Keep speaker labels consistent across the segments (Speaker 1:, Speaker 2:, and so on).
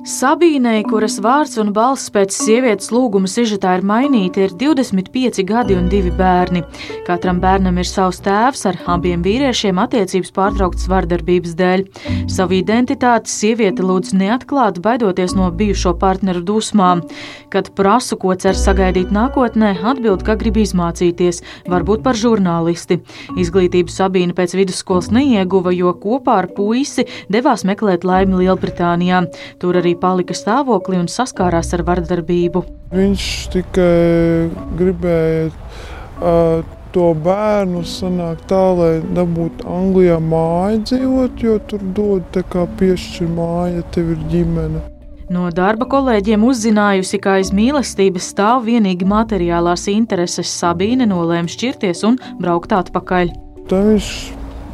Speaker 1: Sabīnei, kuras vārds un balss pēc sievietes lūguma sižetā ir mainīti, ir 25 gadi un divi bērni. Katram bērnam ir savs tēvs, ar abiem vīriešiem attiecības pārtrauktas vardarbības dēļ. Savu identitāti sieviete lūdz neatklāt, baidoties no bijušo partneru dusmām. Kad prasu, ko cer sagaidīt nākotnē, atbild, ka grib izmācīties, varbūt par žurnālisti. Izglītību Sabīna pēc vidusskolas neieguva, jo kopā ar puisi devās meklēt laimi Lielbritānijā. Tur arī arī palika stāvoklī un saskārās ar vardarbību.
Speaker 2: Viņš tikai gribēja uh, to bērnu sanākt tā, lai dabūtu Anglijā māju dzīvot, jo tur dod tā kā piešķir māja, tev ir ģimene.
Speaker 1: No darba kolēģiem uzzinājusi, ka aiz mīlestības stāv vienīgi materiālās intereses, Sabīne nolēma šķirties un braukt atpakaļ.
Speaker 2: Tā viņš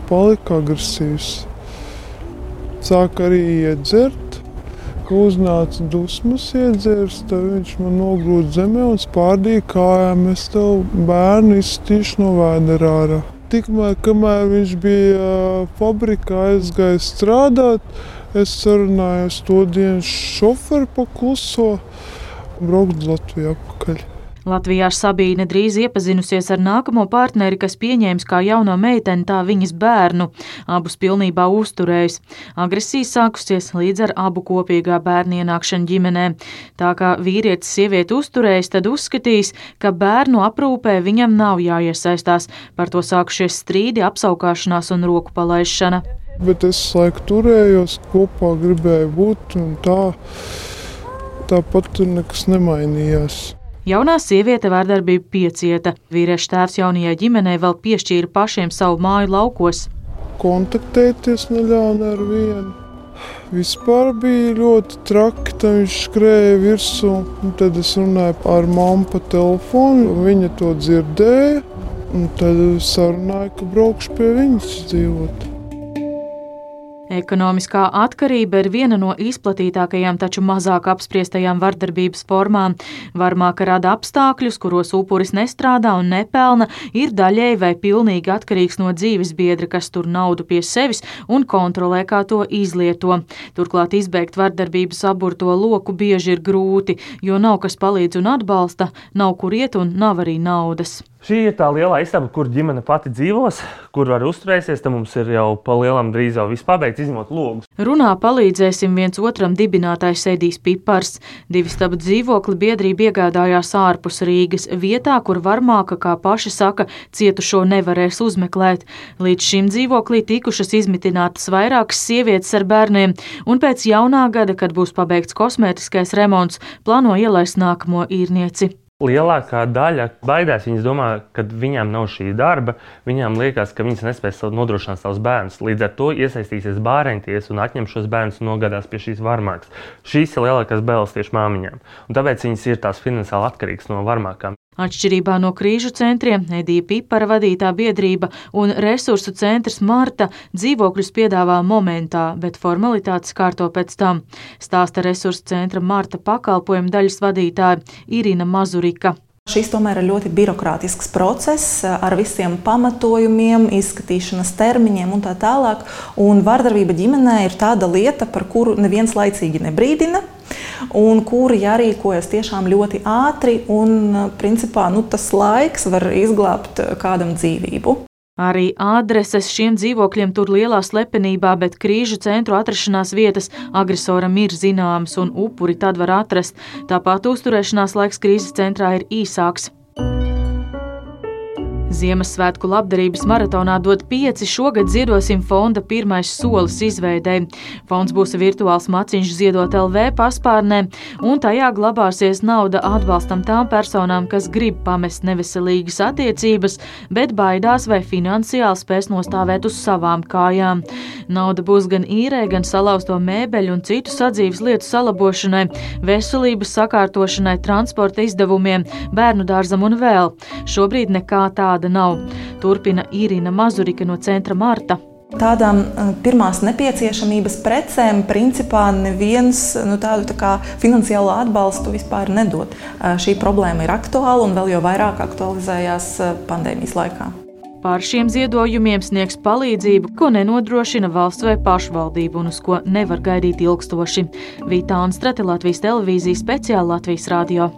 Speaker 2: palika agresīvs. Sāka arī iedzert, ka uznāca dusmas iedzērs, tad viņš man nogrūda zemē un spārdīja kājām. Es tev bērnu izstīšu no vēdera ārā. Tikmēr, kamēr viņš bija fabrikā aizgājis strādāt, es sarunājos to dienu šoferi pa kluso braukt Latvijā apakaļ.
Speaker 1: Latvijā Sabīne drīz iepazinusies ar nākamo partneri, kas pieņēmis kā jauno meiteni tā viņas bērnu, abus pilnībā uzturējis. Agresija sākusies līdz ar abu kopīgā bērnu ienākšanu ģimenē. Tā kā vīrietis sievieti uzturējis, tad uzskatījis, ka bērnu aprūpē viņam nav jāiesaistās. Par to sākušies strīdi, apsaukāšanās un roku palaišana.
Speaker 2: Bet es laiku turējos, kopā gribēju būt un tā. Tāpat nekas nemainījās.
Speaker 1: Jaunā sieviete vārdarbību piecieta. Vīrieša tēvs jaunajai ģimenei vēl piešķīra pašiem savu māju laukos.
Speaker 2: Kontaktēties neļāva ar vienu. Vispār bija ļoti traki, tad viņš skrēja virsū. Tad es runāju ar mammu pa telefonu, viņa to dzirdēja. Tad sarunāju, ka braukšu pie viņas dzīvot.
Speaker 1: Ekonomiskā atkarība ir viena no izplatītākajām, taču mazāk apspriestajām vardarbības formām. Varmāka rada apstākļus, kuros upuris nestrādā un nepelna, ir daļēji vai pilnīgi atkarīgs no dzīves biedra, kas tur naudu pie sevis un kontrolē, kā to izlieto. Turklāt izbeigt vardarbības aburto loku bieži ir grūti, jo nav kas palīdz un atbalsta, nav kur iet un nav arī naudas.
Speaker 3: Šī ir tā lielā istaba, kur ģimene pati dzīvos, kur var uzturēties. Tad mums ir jau palielam drīz jau viss pabeigts, izņemot logus.
Speaker 1: Runā palīdzēsim viens otram dibinātājs Edijs Pipars. Divi stabu dzīvokli biedrība iegādājās ārpus Rīgas, vietā, kur varmāka, kā paši saka, cietušo nevarēs uzmeklēt. Līdz šim dzīvoklī tikušas izmitinātas vairākas sievietes ar bērniem, un pēc jaunā gada, kad būs pabeigts kosmētiskais remonts, plāno ielaist nākamo īrnieci.
Speaker 3: Lielākā daļa baidās. Viņas domā, ka viņām nav šī darba. Viņām liekas, ka viņas nespēs nodrošināt savus bērnus. Līdz ar to iesaistīsies bērnties un atņem šos bērnus un nogādās pie šīs varmākas. Šīs ir lielākās bailes tieši māmiņām. Un tāpēc viņas ir tās finansiāli atkarīgas no varmākām.
Speaker 1: Atšķirībā no krīžu centriem, Edija Pipara vadītā biedrība un resursu centrs Marta dzīvokļus piedāvā momentā, bet formalitātes kārto pēc tam, stāsta resursu centra Marta pakalpojuma daļas vadītāja Irina Mazurika.
Speaker 4: Šis tomēr ir ļoti birokrātisks process ar visiem pamatojumiem, izskatīšanas termiņiem un tā tālāk. Un vardarbība ģimenē ir tāda lieta, par kuru neviens laicīgi nebrīdina un kuri jārīkojas tiešām ļoti ātri, un principā nu, tas laiks var izglābt kādam dzīvību.
Speaker 1: Arī adreses šiem dzīvokļiem tur lielā slepenībā, bet krīžu centru atrašanās vietas agresoram ir zināmas un upuri tad var atrast. Tāpat uzturēšanās laiks krīzes centrā ir īsāks. Ziemassvētku labdarības maratonā dod pieci. Šogad ziedosim fonda pirmais solis izveidēji. Fonds būs virtuāls maciņš ziedot LV paspārnē, un tajā glabāsies nauda atbalstam tām personām, kas grib pamest neveselīgas attiecības, bet baidās vai finansiāli spēs nostāvēt uz savām kājām. Nauda būs gan īrē, gan salauzto mēbeļu un citu sadzīves lietu salabošanai, veselības sakārtošanai, transporta izdevumiem, bērnu dārzam un vēl. Šobrīd nekā tāda tāda nav. Turpina Irina Mazurika no centra Marta.
Speaker 4: Tādām eh, pirmās nepieciešamības precēm principā neviens nu, tādu tā kā finansiālo atbalstu vispār nedod. Eh, šī problēma ir aktuāla un vēl jau vairāk aktualizējās eh, pandēmijas laikā.
Speaker 1: Par šiem ziedojumiem sniegs palīdzību, ko nenodrošina valsts vai pašvaldība un uz ko nevar gaidīt ilgstoši. Vitāna Strate Latvijas televīzijas speciāla Latvijas radio.